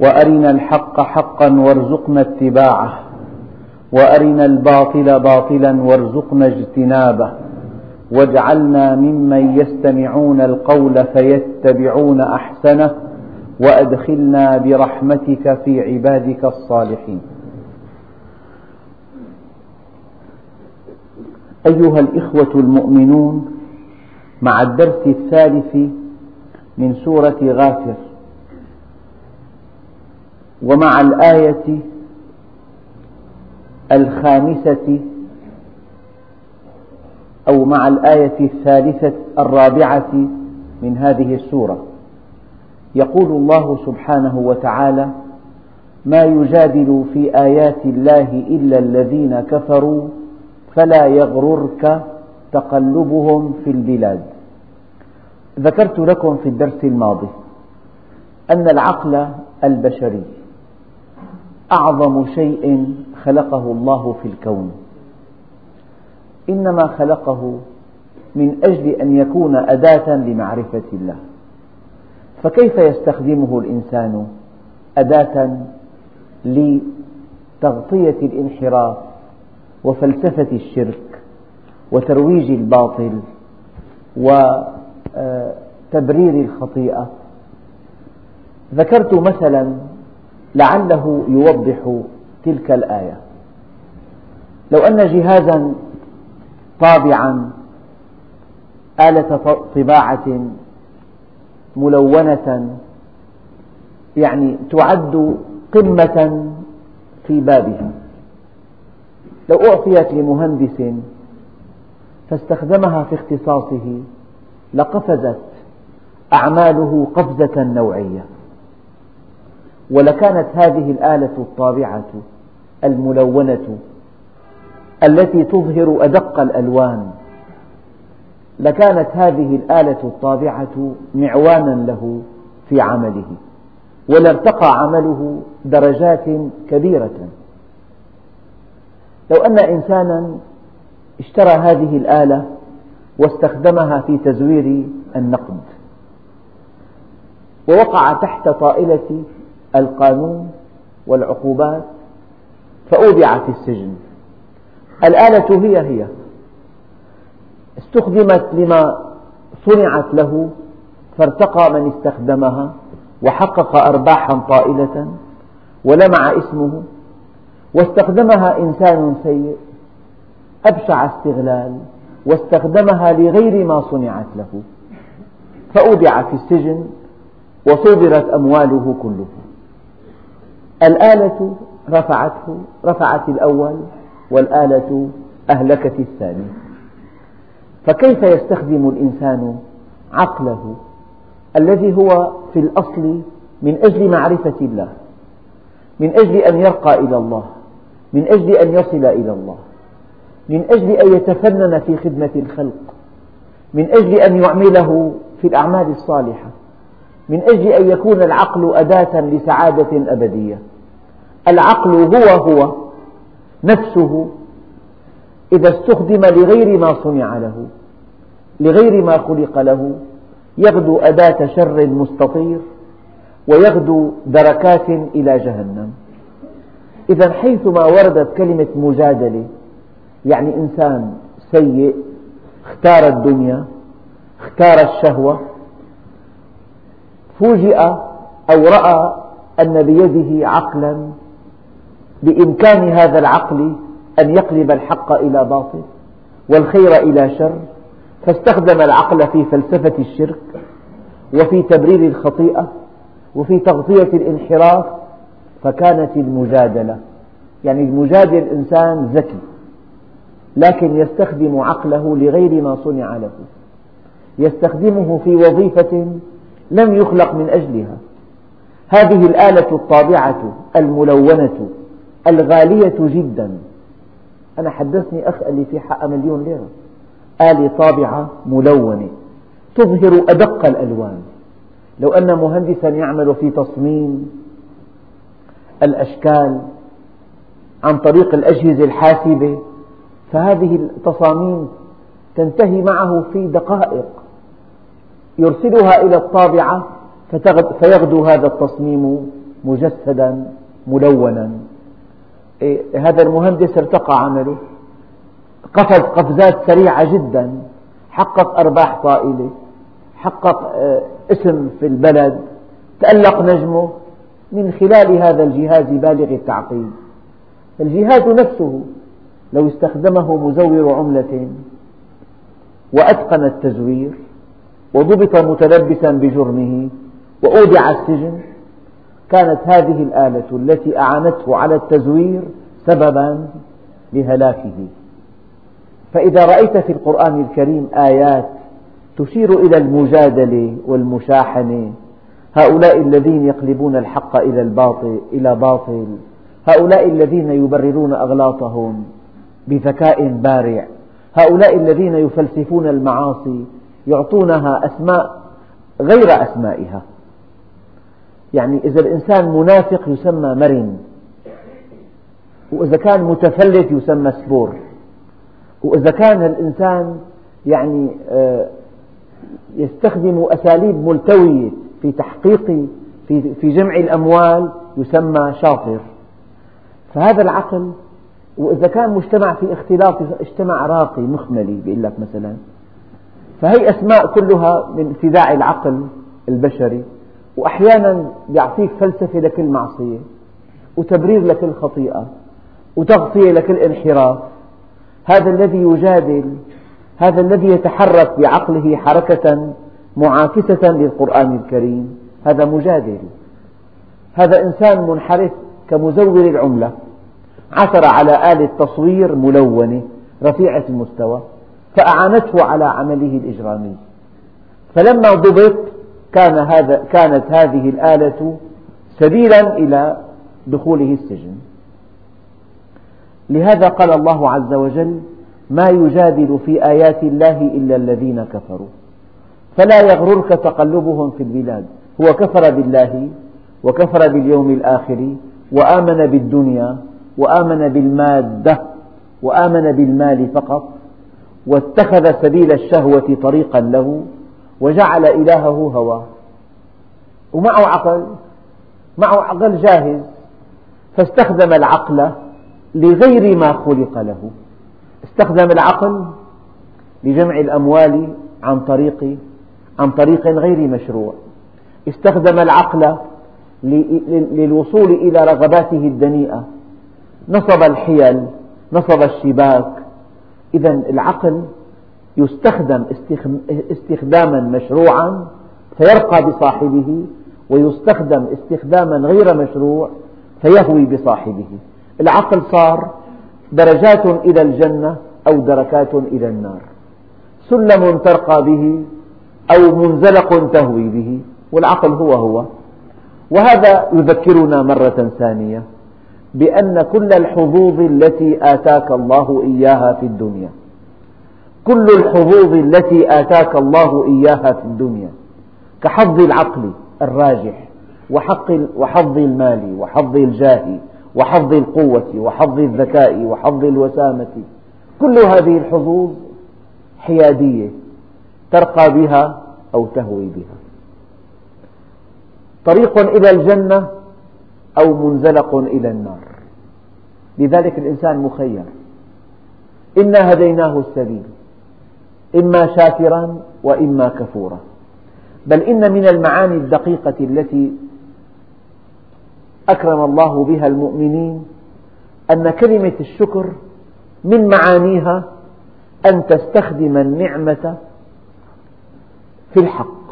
وأرنا الحق حقا وارزقنا اتباعه وأرنا الباطل باطلا وارزقنا اجتنابه واجعلنا ممن يستمعون القول فيتبعون أحسنه وأدخلنا برحمتك في عبادك الصالحين. أيها الإخوة المؤمنون مع الدرس الثالث من سورة غافر ومع الآية الخامسة أو مع الآية الثالثة الرابعة من هذه السورة. يقول الله سبحانه وتعالى ما يجادل في آيات الله إلا الذين كفروا فلا يغررك تقلبهم في البلاد. ذكرت لكم في الدرس الماضي أن العقل البشري أعظم شيء خلقه الله في الكون. إنما خلقه من أجل أن يكون أداة لمعرفة الله. فكيف يستخدمه الإنسان أداة لتغطية الانحراف وفلسفة الشرك وترويج الباطل وتبرير الخطيئة؟ ذكرت مثلا لعله يوضح تلك الآية. لو أن جهازا طابعا آلة طباعة ملونة يعني تعد قمة في بابها. لو أعطيت لمهندس فاستخدمها في اختصاصه لقفزت أعماله قفزة نوعية. ولكانت هذه الآلة الطابعة الملونة التي تظهر أدق الألوان. لكانت هذه الآلة الطابعة معوانا له في عمله ولارتقى عمله درجات كبيرة. لو أن إنسانا اشترى هذه الآلة واستخدمها في تزوير النقد ووقع تحت طائلة القانون والعقوبات فأودع في السجن. الآلة هي هي. استخدمت لما صنعت له فارتقى من استخدمها وحقق أرباحا طائلة ولمع اسمه واستخدمها إنسان سيء أبشع استغلال واستخدمها لغير ما صنعت له. فأودع في السجن وصدرت أمواله كلها. الآلة رفعته رفعت الأول والآلة أهلكت الثاني. فكيف يستخدم الإنسان عقله الذي هو في الأصل من أجل معرفة الله من أجل أن يرقى إلى الله من أجل أن يصل إلى الله من أجل أن يتفنن في خدمة الخلق من أجل أن يعمله في الأعمال الصالحة من أجل أن يكون العقل أداة لسعادة أبدية. العقل هو هو نفسه إذا استخدم لغير ما صنع له لغير ما خلق له يغدو أداة شر مستطير ويغدو دركات إلى جهنم. إذا حيثما وردت كلمة مجادلة يعني إنسان سيء اختار الدنيا اختار الشهوة فوجئ أو رأى أن بيده عقلا بإمكان هذا العقل أن يقلب الحق إلى باطل والخير إلى شر فاستخدم العقل في فلسفة الشرك وفي تبرير الخطيئة وفي تغطية الانحراف فكانت المجادلة. يعني المجادل إنسان ذكي لكن يستخدم عقله لغير ما صنع له. يستخدمه في وظيفة لم يخلق من أجلها. هذه الآلة الطابعة الملونة. الغالية جدا. أنا حدثني أخ قال لي في حقها مليون ليرة. آلة طابعة ملونة تظهر أدق الألوان. لو أن مهندسا يعمل في تصميم الأشكال عن طريق الأجهزة الحاسبة فهذه التصاميم تنتهي معه في دقائق. يرسلها إلى الطابعة فيغدو هذا التصميم مجسدا ملونا. هذا المهندس ارتقى عمله. قفز قفزات سريعة جدا. حقق أرباح طائلة. حقق آه، اسم في البلد. تألق نجمه. من خلال هذا الجهاز بالغ التعقيد. الجهاز نفسه لو استخدمه مزور عملة وأتقن التزوير وضبط متلبسا بجرمه وأودع السجن كانت هذه الآلة التي أعانته على التزوير سببا لهلاكه. فإذا رأيت في القرآن الكريم آيات تشير إلى المجادلة والمشاحنة هؤلاء الذين يقلبون الحق إلى الباطل إلى باطل هؤلاء الذين يبررون أغلاطهم بذكاء بارع هؤلاء الذين يفلسفون المعاصي يعطونها أسماء غير أسمائها. يعني إذا الإنسان منافق يسمى مرن. وإذا كان متفلت يسمى سبور. وإذا كان الإنسان يعني آه، يستخدم أساليب ملتوية في تحقيق في في جمع الأموال يسمى شاطر. فهذا العقل وإذا كان مجتمع في اختلاط اجتماع راقي مخملي بيقول لك مثلا. فهي أسماء كلها من ابتداع العقل البشري. وأحيانا يعطيك فلسفة لكل معصية وتبرير لكل خطيئة وتغطية لكل انحراف هذا الذي يجادل هذا الذي يتحرك بعقله حركة معاكسة للقرآن الكريم. هذا مجادل. هذا إنسان منحرف كمزور العملة. عثر على آلة تصوير ملونة رفيعة المستوى فأعانته على عمله الإجرامي. فلما ضبط كان هذا كانت هذه الآلة سبيلا إلى دخوله السجن. لهذا قال الله عز وجل ما يجادل في آيات الله إلا الذين كفروا. فلا يغررك تقلبهم في البلاد. هو كفر بالله وكفر باليوم الآخر وآمن بالدنيا وآمن بالمادة وآمن بالمال فقط واتخذ سبيل الشهوة طريقا له وجعل إلهه هواه ومعه عقل معه عقل جاهز. فاستخدم العقل لغير ما خلق له. استخدم العقل لجمع الأموال عن طريق عن طريق غير مشروع. استخدم العقل للوصول إلى رغباته الدنيئة. نصب الحيل نصب الشباك. إذا العقل يستخدم استخداما مشروعا فيرقى بصاحبه ويستخدم استخداما غير مشروع فيهوي بصاحبه. العقل صار درجات إلى الجنة أو دركات إلى النار. سلم ترقى به أو منزلق تهوي به والعقل هو هو. وهذا يذكرنا مرة ثانية بأن كل الحظوظ التي آتاك الله إياها في الدنيا كل الحظوظ التي آتاك الله إياها في الدنيا كحظ العقل الراجح وحظ المال وحظ الجاه وحظ القوة وحظ الذكاء وحظ الوسامة. كل هذه الحظوظ حيادية ترقى بها أو تهوي بها. طريق إلى الجنة أو منزلق إلى النار. لذلك الإنسان مخير. إنا هديناه السبيل. إما شاكرا وإما كفورا. بل إن من المعاني الدقيقة التي أكرم الله بها المؤمنين أن كلمة الشكر من معانيها أن تستخدم النعمة في الحق.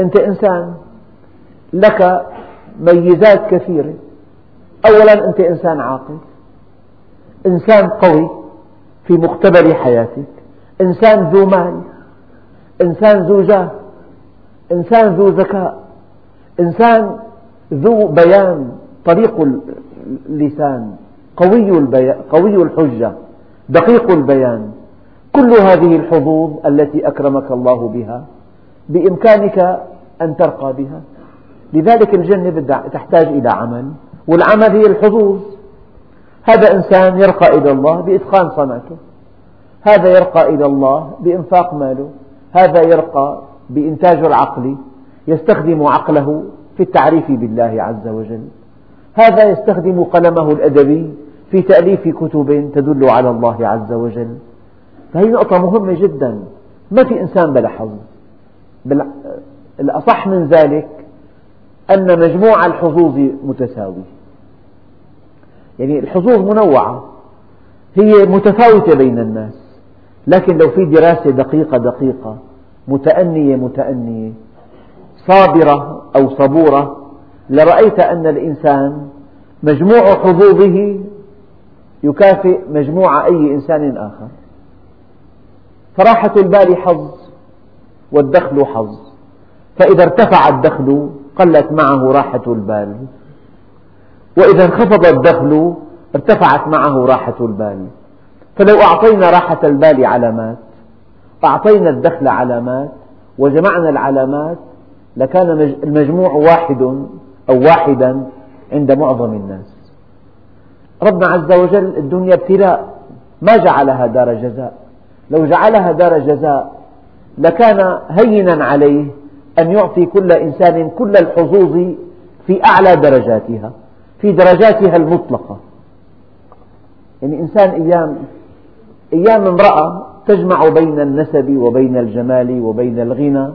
أنت إنسان لك ميزات كثيرة. أولا أنت إنسان عاقل إنسان قوي في مقتبل حياتك. إنسان ذو مال إنسان ذو جاه إنسان ذو ذكاء إنسان ذو بيان طريق اللسان قوي, قوي الحجة دقيق البيان. كل هذه الحظوظ التي أكرمك الله بها بإمكانك أن ترقى بها. لذلك الجنة تحتاج إلى عمل والعمل هي الحظوظ. هذا إنسان يرقى إلى الله بإتقان صنعته. هذا يرقى إلى الله بإنفاق ماله هذا يرقى بإنتاج العقل يستخدم عقله في التعريف بالله عز وجل. هذا يستخدم قلمه الأدبي في تأليف كتب تدل على الله عز وجل. فهي نقطة مهمة جدا. ما في إنسان بلا حظ. الأصح من ذلك أن مجموع الحظوظ متساوي. يعني الحظوظ منوعة هي متفاوتة بين الناس. لكن لو في دراسة دقيقة دقيقة متأنية متأنية صابرة أو صبورة لرأيت أن الإنسان مجموع حظوظه يكافئ مجموع أي إنسان آخر. فراحة البال حظ والدخل حظ. فإذا ارتفع الدخل قلت معه راحة البال. وإذا انخفض الدخل ارتفعت معه راحة البال. فلو أعطينا راحة البال علامات أعطينا الدخل علامات وجمعنا العلامات لكان المجموع واحد أو واحدا عند معظم الناس. ربنا عز وجل الدنيا ابتلاء ما جعلها دار جزاء. لو جعلها دار جزاء لكان هينا عليه أن يعطي كل إنسان كل الحظوظ في أعلى درجاتها في درجاتها المطلقة. يعني إنسان أيام أيام امرأة تجمع بين النسب وبين الجمال وبين الغنى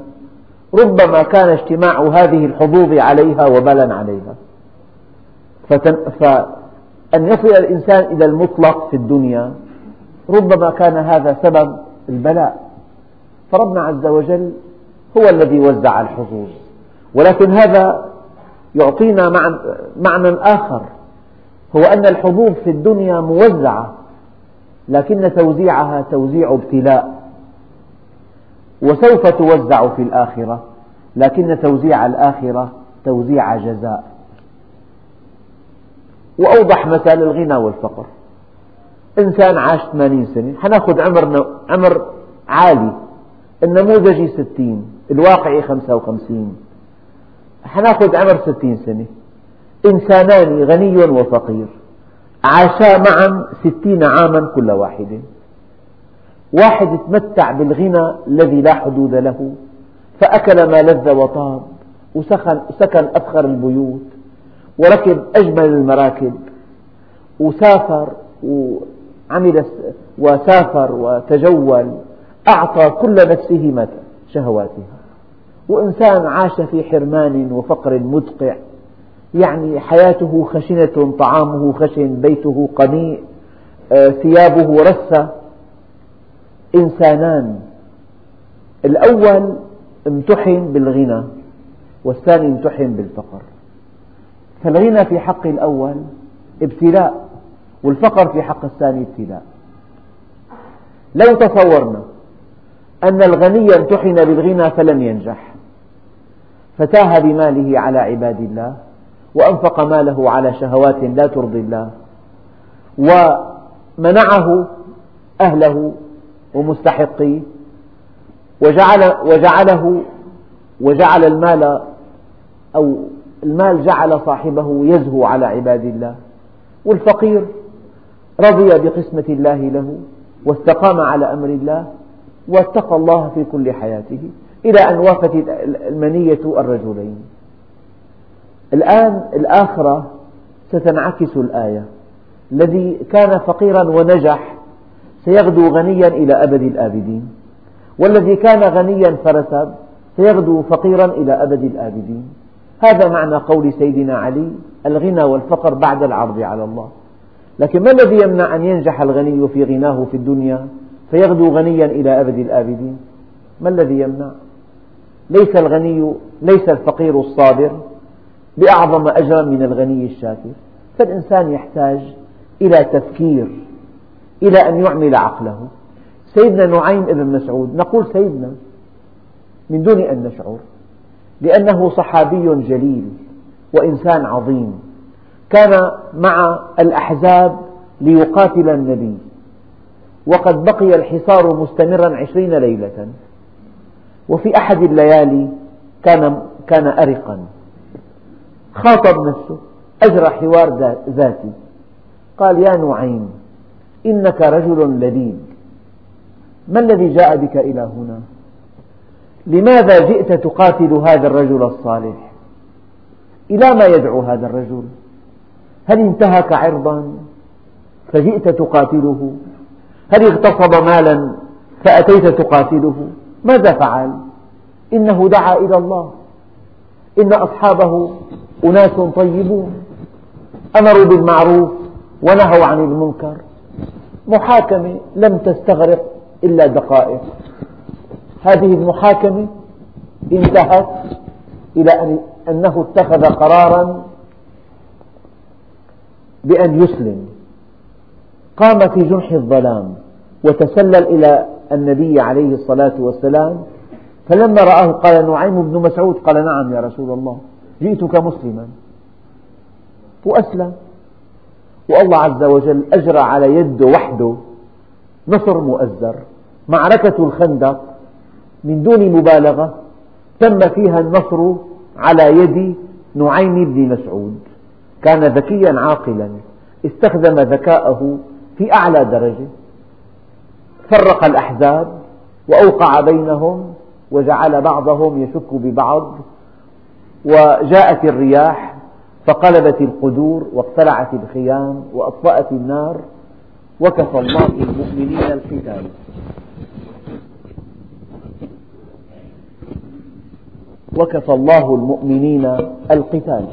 ربما كان اجتماع هذه الحظوظ عليها وبلا عليها. فأن يصل الإنسان إلى المطلق في الدنيا ربما كان هذا سبب البلاء. فربنا عز وجل هو الذي وزع الحظوظ. ولكن هذا يعطينا معنى آخر هو أن الحظوظ في الدنيا موزعة. لكن توزيعها توزيع ابتلاء وسوف توزع في الآخرة لكن توزيع الآخرة توزيع جزاء. وأوضح مثال الغنى والفقر. إنسان عاش 80 سنة حناخذ عمر عمر عالي. النموذجي 60 الواقعي 55 حناخذ عمر 60 سنة. إنسانان غني وفقير. عاشا معا ستين عاما كل واحد. واحد تمتع بالغنى الذي لا حدود له فأكل ما لذ وطاب وسكن, سكن أفخر البيوت وركب أجمل المراكب وسافر وعمل وسافر وتجول أعطى كل نفسه شهواتها وإنسان عاش في حرمان وفقر مدقع. يعني حياته خشنة طعامه خشن بيته قنيء آه، ثيابه رثة. إنسانان. الأول امتحن بالغنى والثاني امتحن بالفقر. فالغنى في حق الأول ابتلاء والفقر في حق الثاني ابتلاء. لو تصورنا أن الغني امتحن بالغنى فلم ينجح فتاه بماله على عباد الله. وأنفق ماله على شهوات لا ترضي الله ومنعه أهله ومستحقيه وجعل وجعله وجعل المال أو المال جعل صاحبه يزهو على عباد الله. والفقير رضي بقسمة الله له واستقام على أمر الله واتقى الله في كل حياته إلى أن وافت المنية الرجلين. الآن الآخرة ستنعكس الآية. الذي كان فقيرا ونجح سيغدو غنيا إلى أبد الآبدين. والذي كان غنيا فرسب سيغدو فقيرا إلى أبد الآبدين. هذا معنى قول سيدنا علي الغنى والفقر بعد العرض على الله. لكن ما الذي يمنع أن ينجح الغني في غناه في الدنيا فيغدو غنيا إلى أبد الآبدين؟ ما الذي يمنع؟ ليس الغني ليس الفقير الصابر. بأعظم أجرا من الغني الشاكر. فالإنسان يحتاج إلى تفكير إلى أن يعمل عقله. سيدنا نعيم بن مسعود نقول سيدنا من دون أن نشعر لأنه صحابي جليل وإنسان عظيم. كان مع الأحزاب ليقاتل النبي وقد بقي الحصار مستمرا عشرين ليلة. وفي أحد الليالي كان, كان أرقا. خاطب نفسه أجرى حوار ذاتي. قال يا نعيم إنك رجل لذيذ. ما الذي جاء بك إلى هنا؟ لماذا جئت تقاتل هذا الرجل الصالح؟ إلى ما يدعو هذا الرجل؟ هل انتهك عرضا؟ فجئت تقاتله. هل اغتصب مالا؟ فأتيت تقاتله. ماذا فعل؟ إنه دعا إلى الله. إن أصحابه أناس طيبون أمروا بالمعروف ونهوا عن المنكر. محاكمة لم تستغرق إلا دقائق. هذه المحاكمة انتهت إلى أنه اتخذ قرارا بأن يسلم. قام في جنح الظلام وتسلل إلى النبي عليه الصلاة والسلام فلما رآه قال نعيم بن مسعود قال نعم يا رسول الله. جئتك مسلما. وأسلم. والله عز وجل أجرى على يده وحده نصر مؤزر. معركة الخندق من دون مبالغة تم فيها النصر على يد نعيم بن مسعود. كان ذكيا عاقلا. استخدم ذكاءه في أعلى درجة. فرق الأحزاب وأوقع بينهم وجعل بعضهم يشك ببعض. وجاءت الرياح فقلبت القدور واقتلعت الخيام وأطفأت النار وكفى الله المؤمنين القتال. وكفى الله المؤمنين القتال.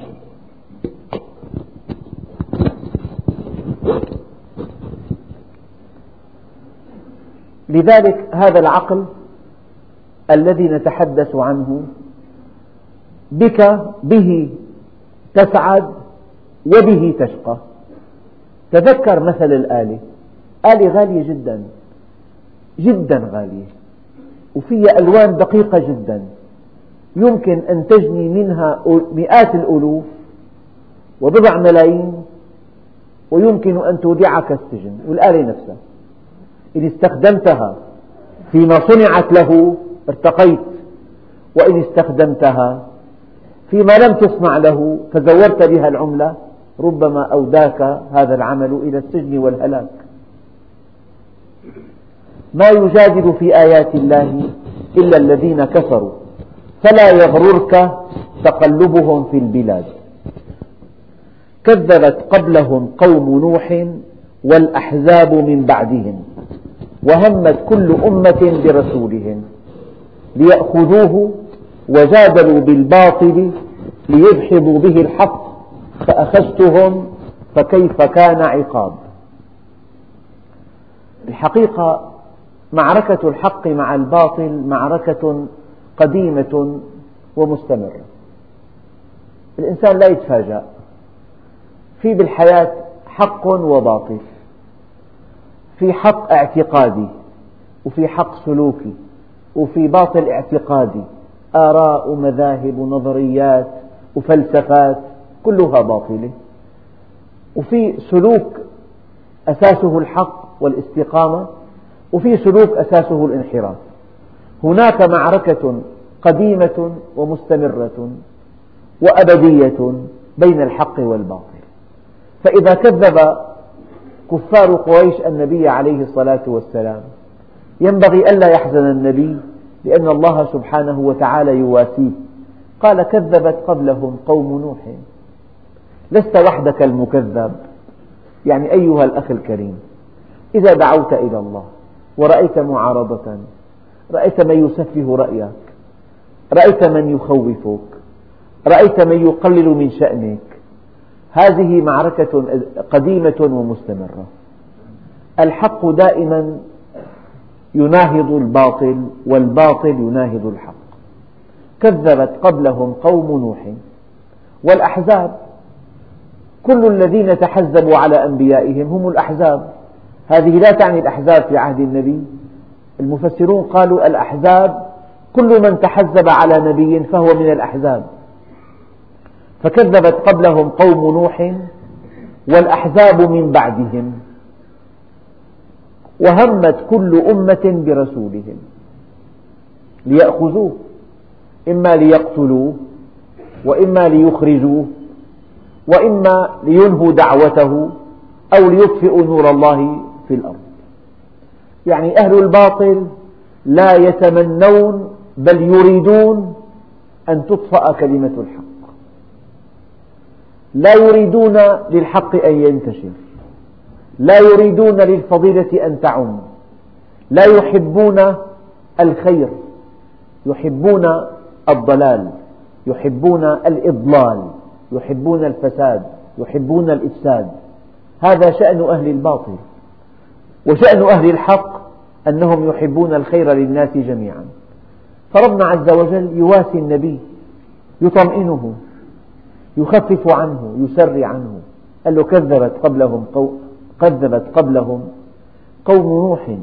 لذلك هذا العقل الذي نتحدث عنه بك به تسعد وبه تشقى. تذكر مثل الآلة آلة غالية جدا. جدا غالية. وفيها ألوان دقيقة جدا. يمكن أن تجني منها مئات الألوف وبضع ملايين. ويمكن أن تودعك السجن. والآلة نفسها إن استخدمتها فيما صنعت له ارتقيت. وإن استخدمتها فيما لم تصنع له فزورت بها العملة ربما أوداك هذا العمل إلى السجن والهلاك. ما يجادل في آيات الله إلا الذين كفروا. فلا يغررك تقلبهم في البلاد. كذبت قبلهم قوم نوح والأحزاب من بعدهم وهمت كل أمة برسولهم ليأخذوه وجادلوا بالباطل ليدحضوا به الحق فأخذتهم فكيف كان عقاب. الحقيقة معركة الحق مع الباطل معركة قديمة ومستمرة. الإنسان لا يتفاجأ. في بالحياة حق وباطل. في حق اعتقادي. وفي حق سلوكي. وفي باطل اعتقادي. آراء ومذاهب ونظريات وفلسفات كلها باطلة. وفي سلوك أساسه الحق والاستقامة وفي سلوك أساسه الانحراف. هناك معركة قديمة ومستمرة وأبدية بين الحق والباطل. فإذا كذب كفار قريش النبي عليه الصلاة والسلام ينبغي ألا يحزن النبي لأن الله سبحانه وتعالى يواسيه. قال كذبت قبلهم قوم نوح. لست وحدك المكذب. يعني أيها الأخ الكريم إذا دعوت إلى الله ورأيت معارضة رأيت من يسفه رأيك رأيت من يخوفك رأيت من يقلل من شأنك هذه معركة قديمة ومستمرة. الحق دائما يناهض الباطل والباطل يناهض الحق. كذبت قبلهم قوم نوح والأحزاب. كل الذين تحزبوا على أنبيائهم هم الأحزاب. هذه لا تعني الأحزاب في عهد النبي. المفسرون قالوا الأحزاب كل من تحزب على نبي فهو من الأحزاب. فكذبت قبلهم قوم نوح والأحزاب من بعدهم. وهمت كل أمة برسولهم ليأخذوه إما ليقتلوه وإما ليخرجوه وإما لينهوا دعوته أو ليطفئوا نور الله في الأرض. يعني أهل الباطل لا يتمنون بل يريدون أن تطفأ كلمة الحق. لا يريدون للحق أن ينتشر. لا يريدون للفضيلة أن تعم. لا يحبون الخير. يحبون الضلال. يحبون الإضلال. يحبون الفساد. يحبون الإفساد. هذا شأن أهل الباطل. وشأن أهل الحق أنهم يحبون الخير للناس جميعا. فربنا عز وجل يواسي النبي يطمئنه يخفف عنه يسري عنه. قال له كذبت قبلهم كذبت قبلهم قوم نوح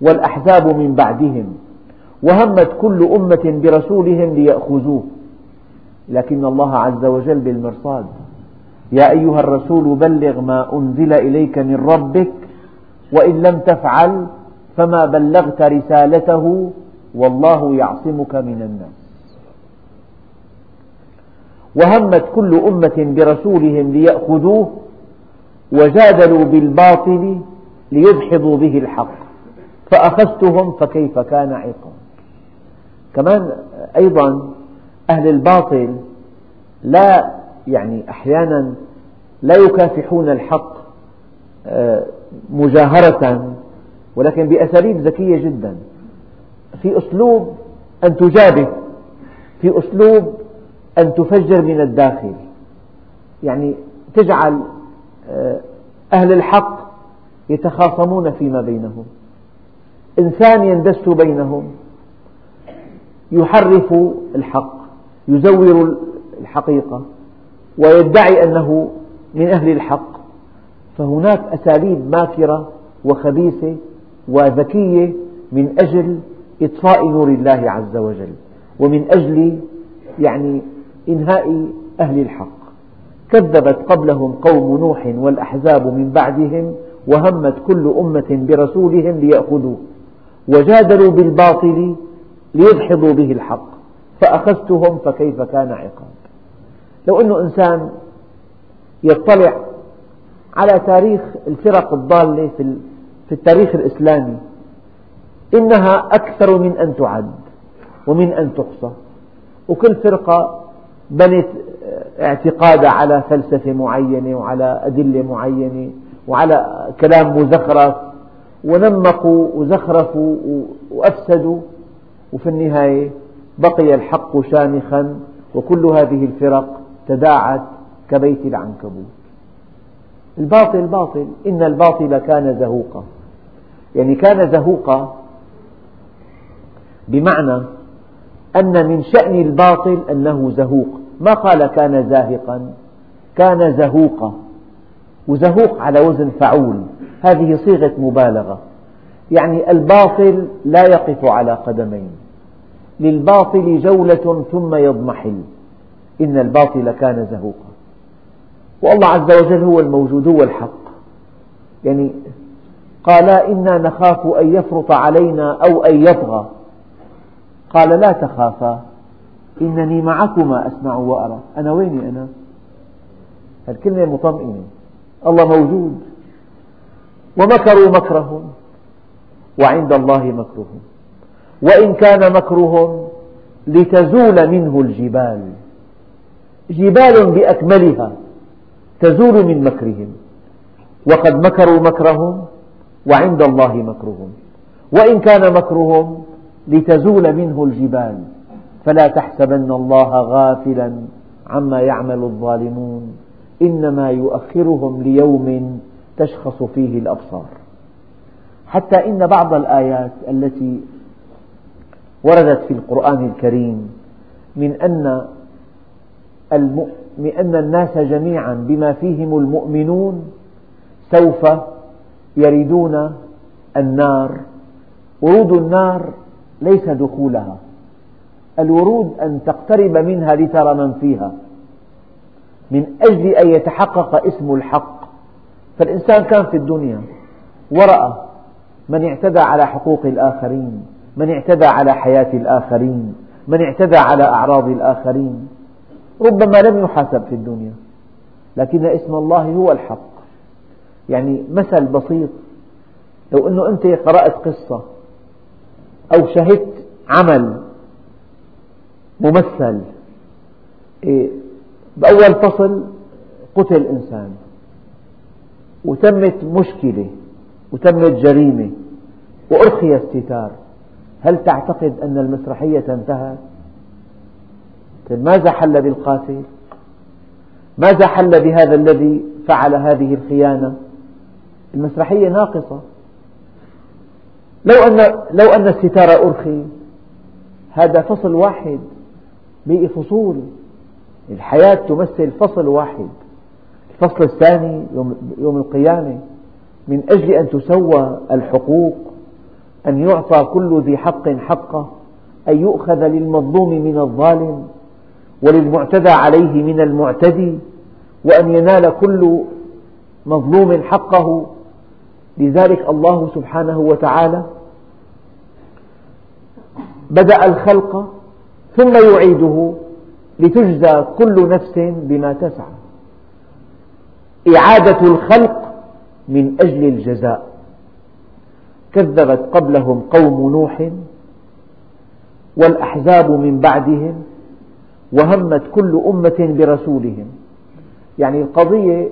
والأحزاب من بعدهم وهمت كل أمة برسولهم ليأخذوه. لكن الله عز وجل بالمرصاد يا أيها الرسول بلغ ما أنزل إليك من ربك وإن لم تفعل فما بلغت رسالته والله يعصمك من الناس. وهمت كل أمة برسولهم ليأخذوه وجادلوا بالباطل ليدحضوا به الحق. فأخذتهم فكيف كان عقاب كمان أيضا أهل الباطل لا يعني أحيانا لا يكافحون الحق آه، مجاهرة ولكن بأساليب ذكية جدا. في أسلوب أن تجابه في أسلوب أن تفجر من الداخل. يعني تجعل أهل الحق يتخاصمون فيما بينهم. إنسان يندس بينهم. يحرف الحق يزور الحقيقة ويدعي أنه من أهل الحق. فهناك أساليب ماكرة وخبيثة وذكية من أجل إطفاء نور الله عز وجل ومن أجل يعني إنهاء أهل الحق. كذبت قبلهم قوم نوح والأحزاب من بعدهم وهمت كل أمة برسولهم ليأخذوه وجادلوا بالباطل ليدحضوا به الحق فأخذتهم فكيف كان عقاب. لو أن إنسان يطلع على تاريخ الفرق الضالة في التاريخ الإسلامي إنها أكثر من أن تعد ومن أن تحصى وكل فرقة بنت اعتقادها على فلسفة معينة وعلى أدلة معينة وعلى كلام مزخرف ونمقوا وزخرفوا وأفسدوا وفي النهاية بقي الحق شامخا وكل هذه الفرق تداعت كبيت العنكبوت. الباطل باطل إن الباطل كان زهوقا. يعني كان زهوقا بمعنى أن من شأن الباطل أنه زهوق. ما قال كان زاهقا كان زهوقا وزهوق على وزن فعول. هذه صيغة مبالغة. يعني الباطل لا يقف على قدمين. للباطل جولة ثم يضمحل. إن الباطل كان زهوقا. والله عز وجل هو الموجود هو الحق. يعني قالا إنا نخاف أن يفرط علينا أو أن يطغى. قال لا تخافا. إنني معكما أسمع وأرى. أنا ويني أنا؟ الكلمة مطمئنة. الله موجود. ومكروا مكرهم. وعند الله مكرهم. وإن كان مكرهم لتزول منه الجبال. جبال بأكملها تزول من مكرهم. وقد مكروا مكرهم وعند الله مكرهم. وإن كان مكرهم لتزول منه الجبال. فلا تحسبن الله غافلا عما يعمل الظالمون. إنما يؤخرهم ليوم تشخص فيه الأبصار. حتى إن بعض الآيات التي وردت في القرآن الكريم من أن من أن الناس جميعا بما فيهم المؤمنون سوف يردون النار. ورود النار ليس دخولها. الورود أن تقترب منها لترى من فيها. من أجل أن يتحقق اسم الحق. فالإنسان كان في الدنيا ورأى من اعتدى على حقوق الآخرين من اعتدى على حياة الآخرين من اعتدى على أعراض الآخرين. ربما لم يحاسب في الدنيا لكن اسم الله هو الحق. يعني مثل بسيط لو أنه أنت قرأت قصة أو شهدت عمل ممثل إيه، بأول فصل قتل إنسان وتمت مشكلة وتمت جريمة وأرخي الستار هل تعتقد أن المسرحية انتهت؟ ماذا حل بالقاتل؟ ماذا حل بهذا الذي فعل هذه الخيانة؟ المسرحية ناقصة لو أن لو أن الستار أرخي هذا فصل واحد بقي فصول الحياة تمثل فصل واحد. الفصل الثاني يوم القيامة. من أجل أن تسوى الحقوق أن يعطى كل ذي حق حقه أن يؤخذ للمظلوم من الظالم وللمعتدى عليه من المعتدي وأن ينال كل مظلوم حقه. لذلك الله سبحانه وتعالى بدأ الخلق ثم يعيده لتجزى كل نفس بما تسعى. إعادة الخلق من أجل الجزاء. كذبت قبلهم قوم نوح والأحزاب من بعدهم وهمت كل أمة برسولهم. يعني القضية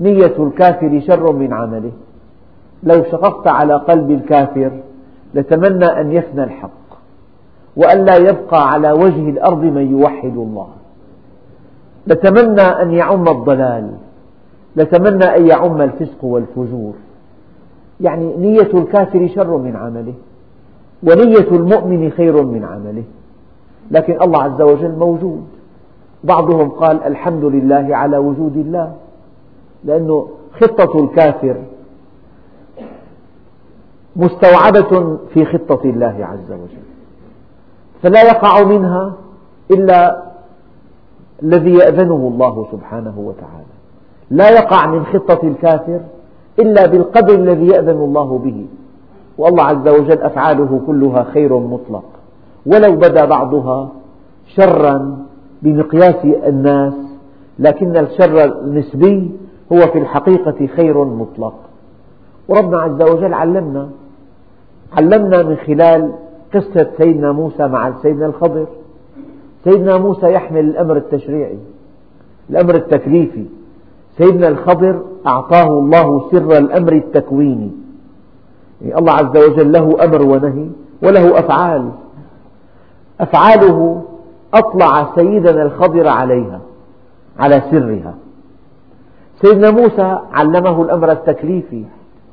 نية الكافر شر من عمله. لو شققت على قلب الكافر لتمنى أن يفنى الحق. وأن لا يبقى على وجه الأرض من يوحد الله. لتمنى أن يعم الضلال. لتمنى أن يعم الفسق والفجور. يعني نية الكافر شر من عمله ونية المؤمن خير من عمله. لكن الله عز وجل موجود. بعضهم قال الحمد لله على وجود الله. لأن خطة الكافر مستوعبة في خطة الله عز وجل. فلا يقع منها إلا الذي يأذنه الله سبحانه وتعالى. لا يقع من خطة الكافر إلا بالقدر الذي يأذن الله به. والله عز وجل أفعاله كلها خير مطلق. ولو بدا بعضها شرا بمقياس الناس لكن الشر النسبي هو في الحقيقة خير مطلق. وربنا عز وجل علمنا علمنا من خلال قصة سيدنا موسى مع سيدنا الخضر. سيدنا موسى يحمل الأمر التشريعي الأمر التكليفي. سيدنا الخضر أعطاه الله سر الأمر التكويني. يعني الله عز وجل له أمر ونهي وله أفعال. أفعاله أطلع سيدنا الخضر عليها على سرها. سيدنا موسى علمه الأمر التكليفي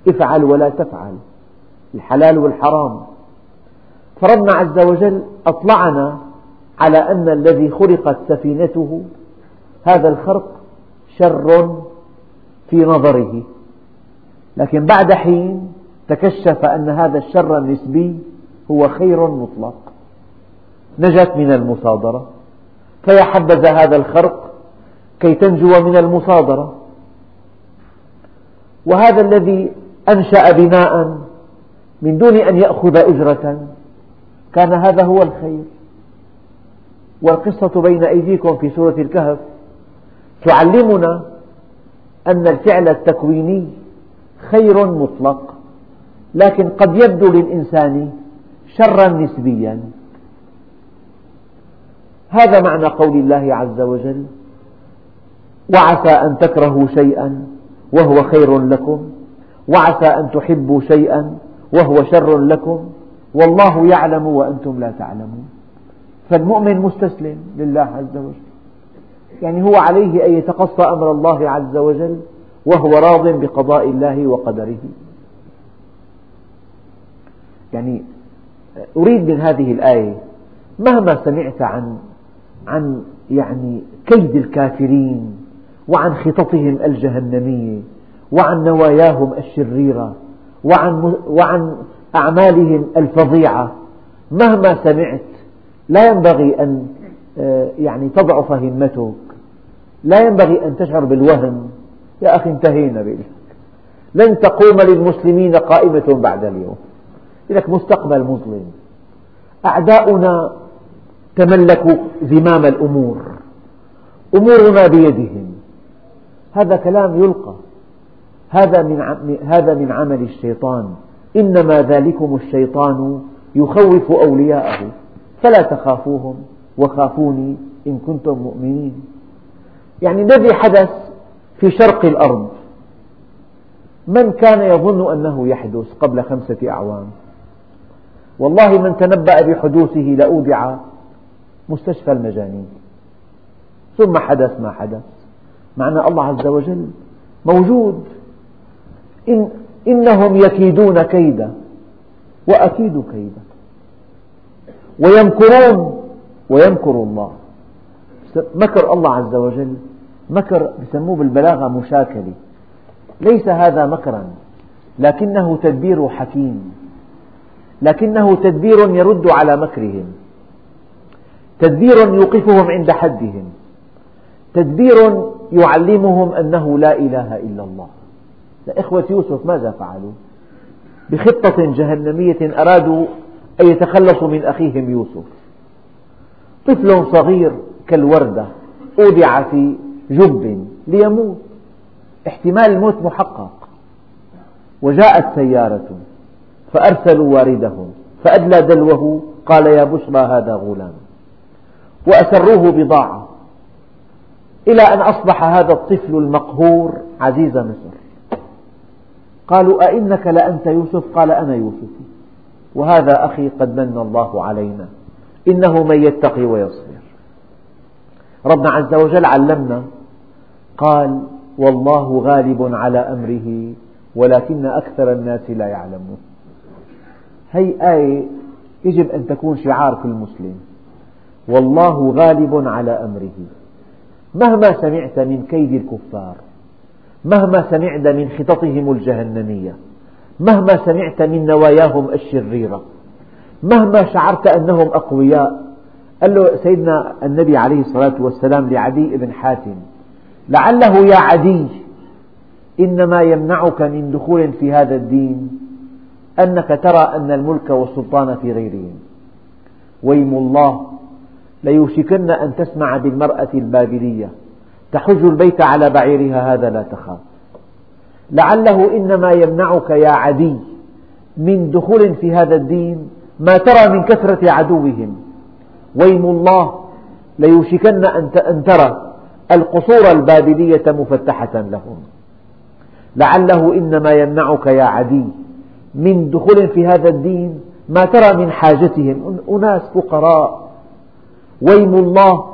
افعل ولا تفعل الحلال والحرام. فربنا عز وجل أطلعنا على أن الذي خلقت سفينته هذا الخرق شر في نظره. لكن بعد حين تكشف أن هذا الشر النسبي هو خير مطلق. نجت من المصادرة. فيا حبذا هذا الخرق كي تنجو من المصادرة. وهذا الذي أنشأ بناء من دون أن يأخذ أجرة. كان هذا هو الخير. والقصة بين أيديكم في سورة الكهف تعلمنا أن الفعل التكويني خير مطلق لكن قد يبدو للإنسان شرا نسبيا. هذا معنى قول الله عز وجل وعسى أن تكرهوا شيئا وهو خير لكم وعسى أن تحبوا شيئا وهو شر لكم والله يعلم وأنتم لا تعلمون. فالمؤمن مستسلم لله عز وجل. يعني هو عليه أن يتقصى أمر الله عز وجل وهو راض بقضاء الله وقدره. يعني أريد من هذه الآية مهما سمعت عن عن يعني كيد الكافرين وعن خططهم الجهنمية وعن نواياهم الشريرة وعن وعن أعمالهم الفظيعة. مهما سمعت لا ينبغي أن آه، يعني تضعف همتك لا ينبغي أن تشعر بالوهن يا أخي انتهينا بك لن تقوم للمسلمين قائمة بعد اليوم. لك مستقبل مظلم. أعداؤنا تملكوا زمام الأمور. أمورنا بيدهم. هذا كلام يلقى. هذا من هذا من عمل الشيطان. إنما ذلكم الشيطان يخوف أولياءه فلا تخافوهم وخافوني إن كنتم مؤمنين. يعني الذي حدث في شرق الأرض من كان يظن أنه يحدث قبل خمسة أعوام؟ والله من تنبأ بحدوثه لأودع مستشفى المجانين. ثم حدث ما حدث. معنى الله عز وجل موجود. إن إنهم يكيدون كيدا وأكيد كيدا. ويمكرون ويمكر الله. مكر الله عز وجل مكر يسموه بالبلاغة مشاكلة. ليس هذا مكرا لكنه تدبير حكيم. لكنه تدبير يرد على مكرهم. تدبير يوقفهم عند حدهم. تدبير يعلمهم أنه لا إله إلا الله. إخوة يوسف ماذا فعلوا؟ بخطة جهنمية أرادوا أن يتخلصوا من أخيهم يوسف. طفل صغير كالوردة أودع في جب ليموت. احتمال الموت محقق. وجاءت سيارة فأرسلوا واردهم فأدلى دلوه قال يا بشرى هذا غلام. وأسروه بضاعة إلى أن أصبح هذا الطفل المقهور عزيز مصر. قالوا أئنك لأنت يوسف؟ قال أنا يوسف. وهذا أخي قد من الله علينا. إنه من يتقي ويصبر. ربنا عز وجل علمنا. قال والله غالب على أمره ولكن أكثر الناس لا يعلمون. هي آية يجب أن تكون شعار كل مسلم. والله غالب على أمره. مهما سمعت من كيد الكفار. مهما سمعت من خططهم الجهنمية مهما سمعت من نواياهم الشريرة مهما شعرت أنهم أقوياء قال له سيدنا النبي عليه الصلاة والسلام لعدي بن حاتم لعله يا عدي إنما يمنعك من دخول في هذا الدين أنك ترى أن الملك والسلطان في غيرهم. ويم الله ليوشكن أن تسمع بالمرأة البابلية. تحج البيت على بعيرها هذا لا تخاف. لعله إنما يمنعك يا عدي من دخول في هذا الدين ما ترى من كثرة عدوهم. ويم الله ليوشكن أن ترى القصور البابلية مفتحة لهم. لعله إنما يمنعك يا عدي من دخول في هذا الدين ما ترى من حاجتهم. أناس فقراء. ويم الله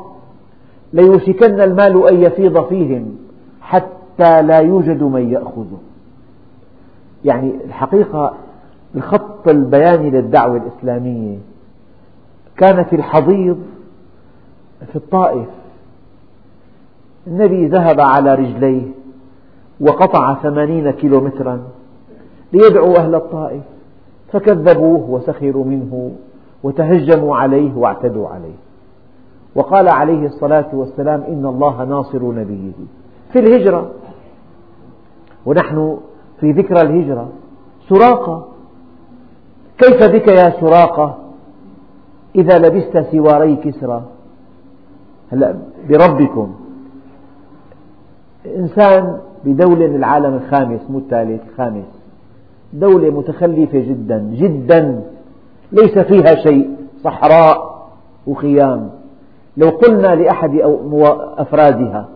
ليوشكن المال أن يفيض فيهم حتى لا يوجد من يأخذه. يعني الحقيقة الخط البياني للدعوة الإسلامية كان في الحضيض في الطائف. النبي ذهب على رجليه وقطع ثمانين كيلومترا ليدعو أهل الطائف فكذبوه وسخروا منه وتهجموا عليه واعتدوا عليه. وقال عليه الصلاة والسلام إن الله ناصر نبيه. في الهجرة ونحن في ذكرى الهجرة سراقة. كيف بك يا سراقة؟ إذا لبست سواري كسرى. هلا بربكم. إنسان بدولة من العالم الخامس مو الثالث الخامس دولة متخلفة جدا جدا. ليس فيها شيء صحراء وخيام. لو قلنا لأحد أفرادها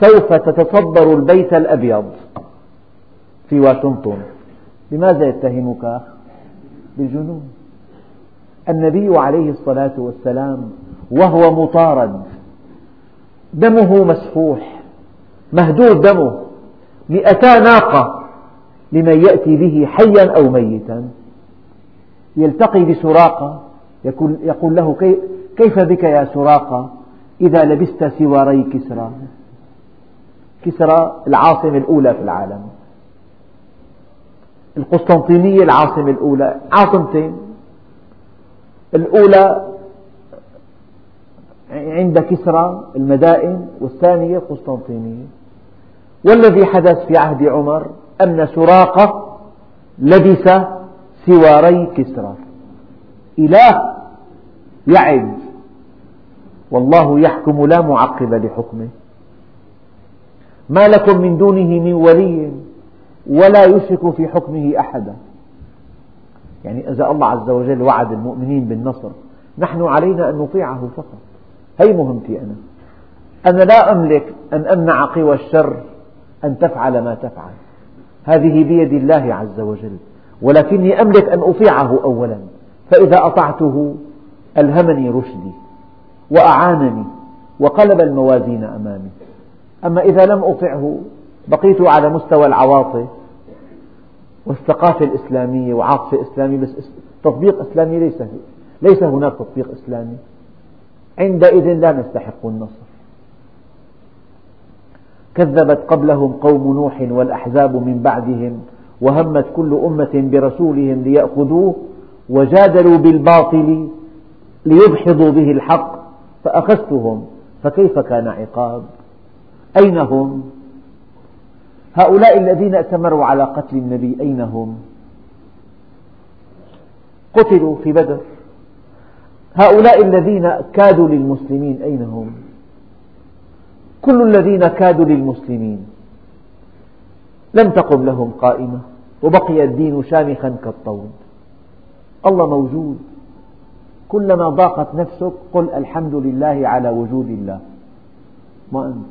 سوف تتصدر البيت الأبيض في واشنطن. بماذا يتهمك؟ بالجنون. النبي عليه الصلاة والسلام وهو مطارد. دمه مسفوح مهدور دمه. مئتا ناقة لمن يأتي به حيا أو ميتا. يلتقي بسراقة يقول له كيف بك يا سراقة إذا لبست سواري كسرى؟ كسرى العاصمة الأولى في العالم. القسطنطينية العاصمة الأولى. عاصمتين. الأولى عند كسرى المدائن والثانية قسطنطينية. والذي حدث في عهد عمر أن سراقة لبس سواري كسرى. إله يعد والله يحكم لا معقب لحكمه. ما لكم من دونه من ولي ولا يشرك في حكمه أحدا. يعني إذا الله عز وجل وعد المؤمنين بالنصر نحن علينا أن نطيعه فقط. هي مهمتي أنا. أنا لا أملك أن أمنع قوى الشر أن تفعل ما تفعل. هذه بيد الله عز وجل. ولكني أملك أن أطيعه أولا. فإذا أطعته ألهمني رشدي. وأعانني وقلب الموازين أمامي. أما إذا لم أطعه بقيت على مستوى العواطف والثقافة الإسلامية وعاطفة إسلامية بس تطبيق إسلامي ليس ليس هناك تطبيق إسلامي. عندئذ لا نستحق النصر. كذبت قبلهم قوم نوح والأحزاب من بعدهم وهمت كل أمة برسولهم ليأخذوه وجادلوا بالباطل ليدحضوا به الحق فأخذتهم فكيف كان عقاب؟ أين هم؟ هؤلاء الذين ائتمروا على قتل النبي أين هم؟ قتلوا في بدر. هؤلاء الذين كادوا للمسلمين أين هم؟ كل الذين كادوا للمسلمين لم تقم لهم قائمة وبقي الدين شامخا كالطود. الله موجود. كلما ضاقت نفسك قل الحمد لله على وجود الله. ما أنت؟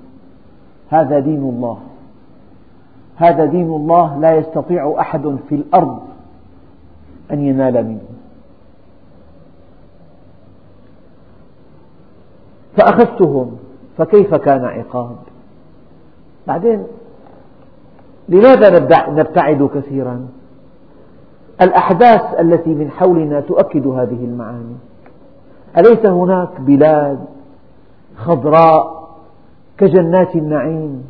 هذا دين الله. هذا دين الله لا يستطيع أحد في الأرض أن ينال منه. فأخذتهم فكيف كان عقاب؟ بعدين لماذا نبتعد كثيرا؟ الأحداث التي من حولنا تؤكد هذه المعاني. أليس هناك بلاد خضراء كجنات النعيم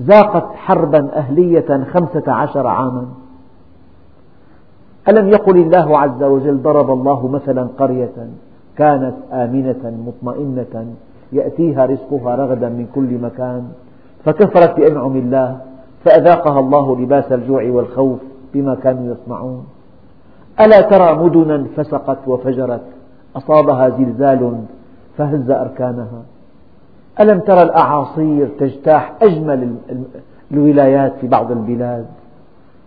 ذاقت حربا أهلية خمسة عشر عاما؟ ألم يقل الله عز وجل ضرب الله مثلا قرية كانت آمنة مطمئنة يأتيها رزقها رغدا من كل مكان فكفرت بأنعم الله فأذاقها الله لباس الجوع والخوف بما كانوا يصنعون. ألا ترى مدنا فسقت وفجرت أصابها زلزال فهز أركانها. ألم ترى الأعاصير تجتاح أجمل الولايات في بعض البلاد؟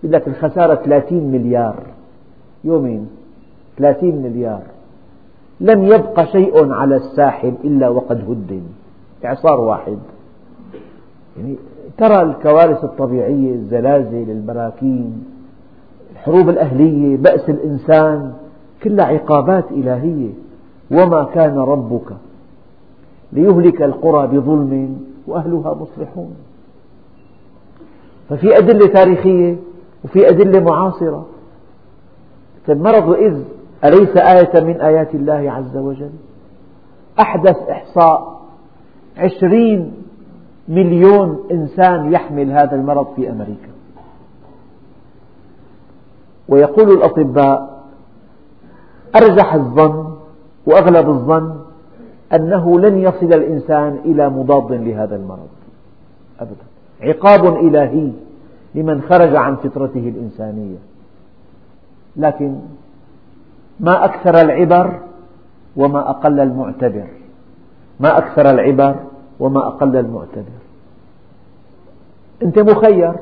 يقول لك الخسارة 30 مليار. يومين. 30 مليار. لم يبق شيء على الساحل إلا وقد هدم إعصار واحد. يعني ترى الكوارث الطبيعية الزلازل البراكين الحروب الأهلية بأس الإنسان. كلها عقابات إلهية. وما كان ربك ليهلك القرى بظلم وأهلها مصلحون. ففي أدلة تاريخية وفي أدلة معاصرة. فالمرض إذ أليس آية من آيات الله عز وجل؟ أحدث إحصاء عشرين مليون إنسان يحمل هذا المرض في أمريكا. ويقول الأطباء أرجح الظن وأغلب الظن أنه لن يصل الإنسان إلى مضاد لهذا المرض. أبدا. عقاب إلهي لمن خرج عن فطرته الإنسانية. لكن ما أكثر العبر وما أقل المعتبر. ما أكثر العبر وما أقل المعتبر. أنت مخير.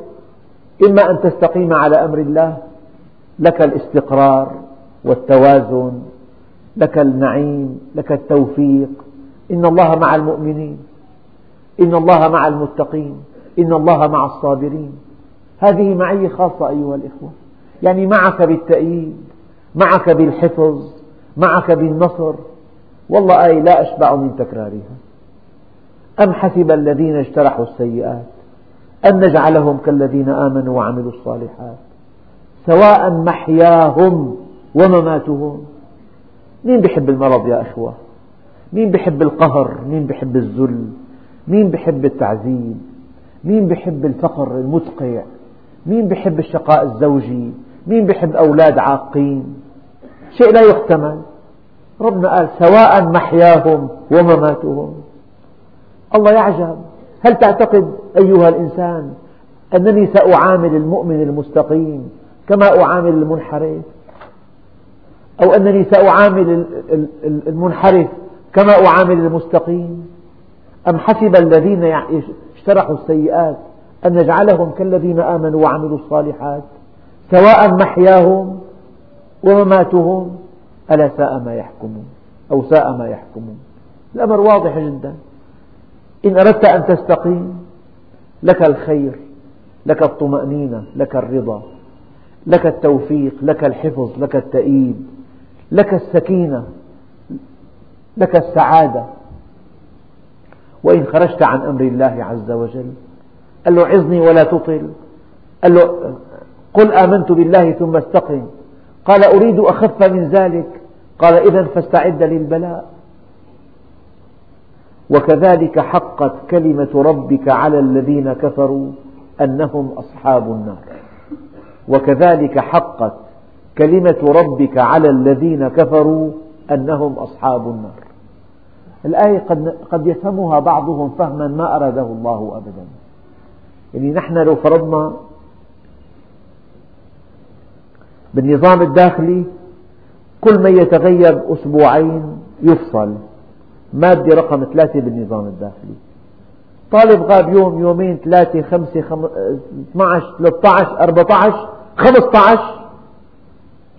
إما أن تستقيم على أمر الله لك الاستقرار والتوازن لك النعيم لك التوفيق. إن الله مع المؤمنين إن الله مع المتقين إن الله مع الصابرين. هذه معية خاصة أيها الإخوة. يعني معك بالتأييد معك بالحفظ معك بالنصر. والله آية لا أشبع من تكرارها. أم حسب الذين اجترحوا السيئات؟ أن نجعلهم كالذين آمنوا وعملوا الصالحات؟ سواء محياهم ومماتهم مين بيحب المرض يا إخوة؟ مين بيحب القهر؟ مين بيحب الذل؟ مين بيحب التعذيب؟ مين بيحب الفقر المدقع مين بيحب الشقاء الزوجي؟ مين بيحب أولاد عاقين؟ شيء لا يحتمل. ربنا قال سواء محياهم ومماتهم. الله يعجب. هل تعتقد أيها الإنسان أنني سأعامل المؤمن المستقيم كما أعامل المنحرف؟ أو أنني سأعامل المنحرف كما أعامل المستقيم؟ أم حسب الذين اشترحوا السيئات أن نجعلهم كالذين آمنوا وعملوا الصالحات؟ سواء محياهم ومماتهم ألا ساء ما يحكمون؟ أو ساء ما يحكمون؟ الأمر واضح جدا. إن أردت أن تستقيم لك الخير لك الطمأنينة لك الرضا لك التوفيق لك الحفظ لك التأييد. لك السكينة لك السعادة. وإن خرجت عن أمر الله عز وجل قال له عظني ولا تطل. قال له قل آمنت بالله ثم استقم. قال أريد أخف من ذلك. قال إذا فاستعد للبلاء. وكذلك حقت كلمة ربك على الذين كفروا أنهم أصحاب النار. وكذلك حقت كلمة ربك على الذين كفروا أنهم أصحاب النار. الآية قد, قد يفهمها بعضهم فهما ما أراده الله أبدا. يعني نحن لو فرضنا بالنظام الداخلي كل من يتغيب أسبوعين يفصل. مادة رقم ثلاثة بالنظام الداخلي. طالب غاب يوم يومين ثلاثة خمسة خم... 12 13 14 15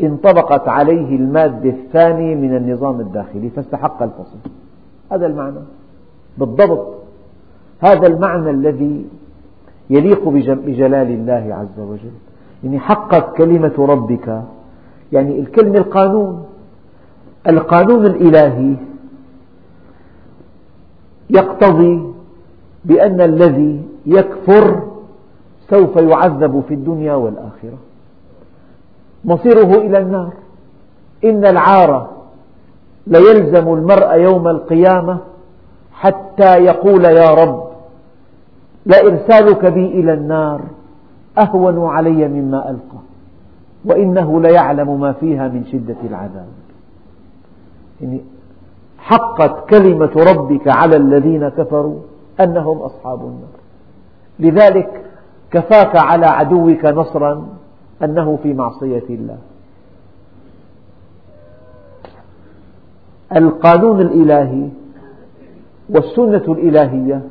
انطبقت عليه المادة الثانية من النظام الداخلي فاستحق الفصل. هذا المعنى. بالضبط. هذا المعنى الذي يليق بجلال الله عز وجل. يعني حقت كلمة ربك. يعني الكلمة القانون. القانون الإلهي يقتضي بأن الذي يكفر سوف يعذب في الدنيا والآخرة. مصيره إلى النار. إن العار ليلزم المرء يوم القيامة حتى يقول يا رب لإرسالك بي إلى النار أهون علي مما ألقى وإنه ليعلم ما فيها من شدة العذاب. يعني حقت كلمة ربك على الذين كفروا أنهم أصحاب النار. لذلك كفاك على عدوك نصرا أنه في معصية الله. القانون الإلهي والسنة الإلهية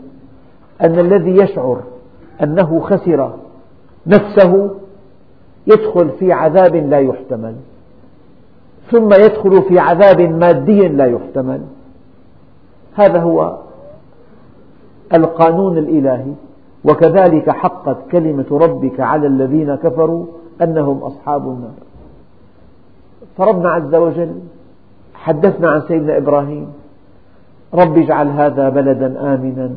أن الذي يشعر أنه خسر نفسه يدخل في عذاب لا يحتمل ثم يدخل في عذاب مادي لا يحتمل. هذا هو القانون الإلهي وكذلك حقت كلمة ربك على الذين كفروا أنهم أصحاب النار. فربنا عز وجل حدثنا عن سيدنا إبراهيم رب اجعل هذا بلدا آمنا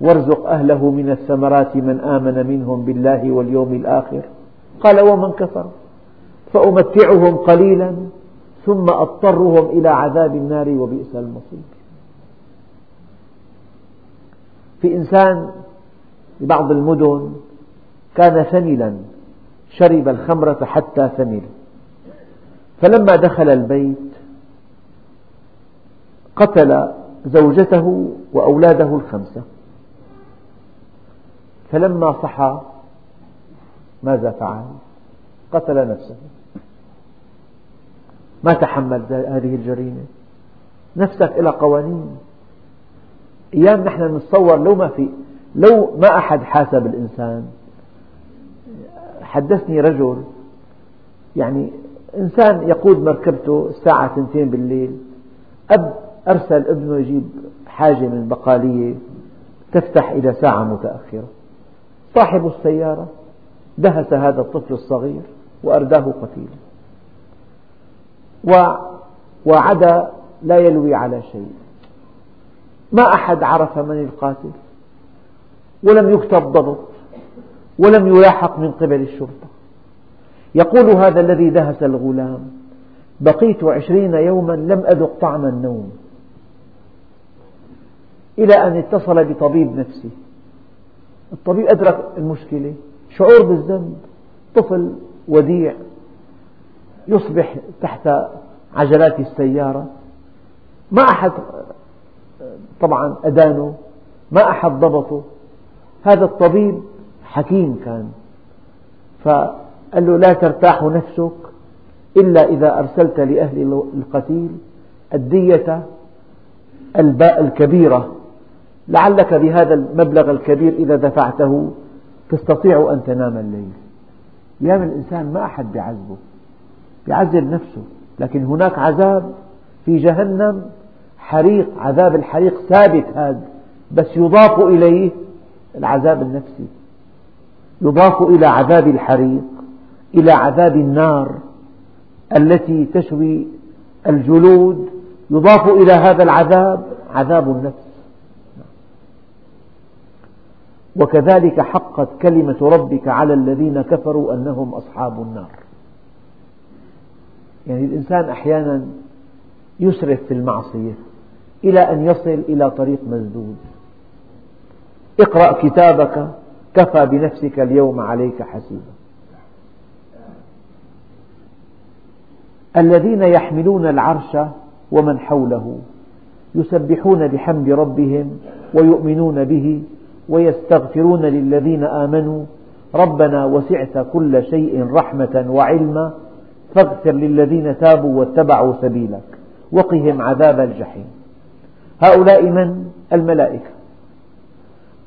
وارزق أهله من الثمرات من آمن منهم بالله واليوم الآخر. قال ومن كفر فأمتعهم قليلا ثم أضطرهم إلى عذاب النار وبئس المصير. في إنسان في بعض المدن كان ثملا شرب الخمرة حتى ثمل فلما دخل البيت قتل زوجته وأولاده الخمسة. فلما صحى ماذا فعل؟ قتل نفسه. ما تحمل هذه الجريمة؟ نفسك إلى قوانين. أيام نحن نتصور لو ما في لو ما أحد حاسب الإنسان حدثني رجل يعني إنسان يقود مركبته الساعة اثنتين بالليل. أب أرسل ابنه يجيب حاجة من بقالية تفتح إلى ساعة متأخرة. صاحب السيارة دهس هذا الطفل الصغير وأرداه قتيلا. وعدا لا يلوي على شيء. ما أحد عرف من القاتل ولم يكتب ضبط. ولم يلاحق من قبل الشرطة. يقول هذا الذي دهس الغلام بقيت عشرين يوما لم أذق طعم النوم. إلى أن اتصل بطبيب نفسي. الطبيب أدرك المشكلة شعور بالذنب طفل وديع يصبح تحت عجلات السيارة. ما أحد طبعا أدانه ما أحد ضبطه. هذا الطبيب حكيم كان. فقال له لا ترتاح نفسك إلا إذا أرسلت لأهل القتيل الدية الكبيرة. لعلك بهذا المبلغ الكبير إذا دفعته تستطيع أن تنام الليل. أيام الإنسان ما أحد بيعذبه بيعذب نفسه. لكن هناك عذاب في جهنم حريق عذاب الحريق ثابت هذا بس يضاف إليه العذاب النفسي. يضاف إلى عذاب الحريق إلى عذاب النار التي تشوي الجلود يضاف إلى هذا العذاب عذاب النفس. وكذلك حقت كلمة ربك على الذين كفروا أنهم أصحاب النار. يعني الإنسان أحيانا يسرف في المعصية إلى أن يصل إلى طريق مسدود اقرأ كتابك كفى بنفسك اليوم عليك حسيبا. الذين يحملون العرش ومن حوله يسبحون بحمد ربهم ويؤمنون به ويستغفرون للذين آمنوا ربنا وسعت كل شيء رحمة وعلما فاغفر للذين تابوا واتبعوا سبيلك وقهم عذاب الجحيم. هؤلاء من؟ الملائكة.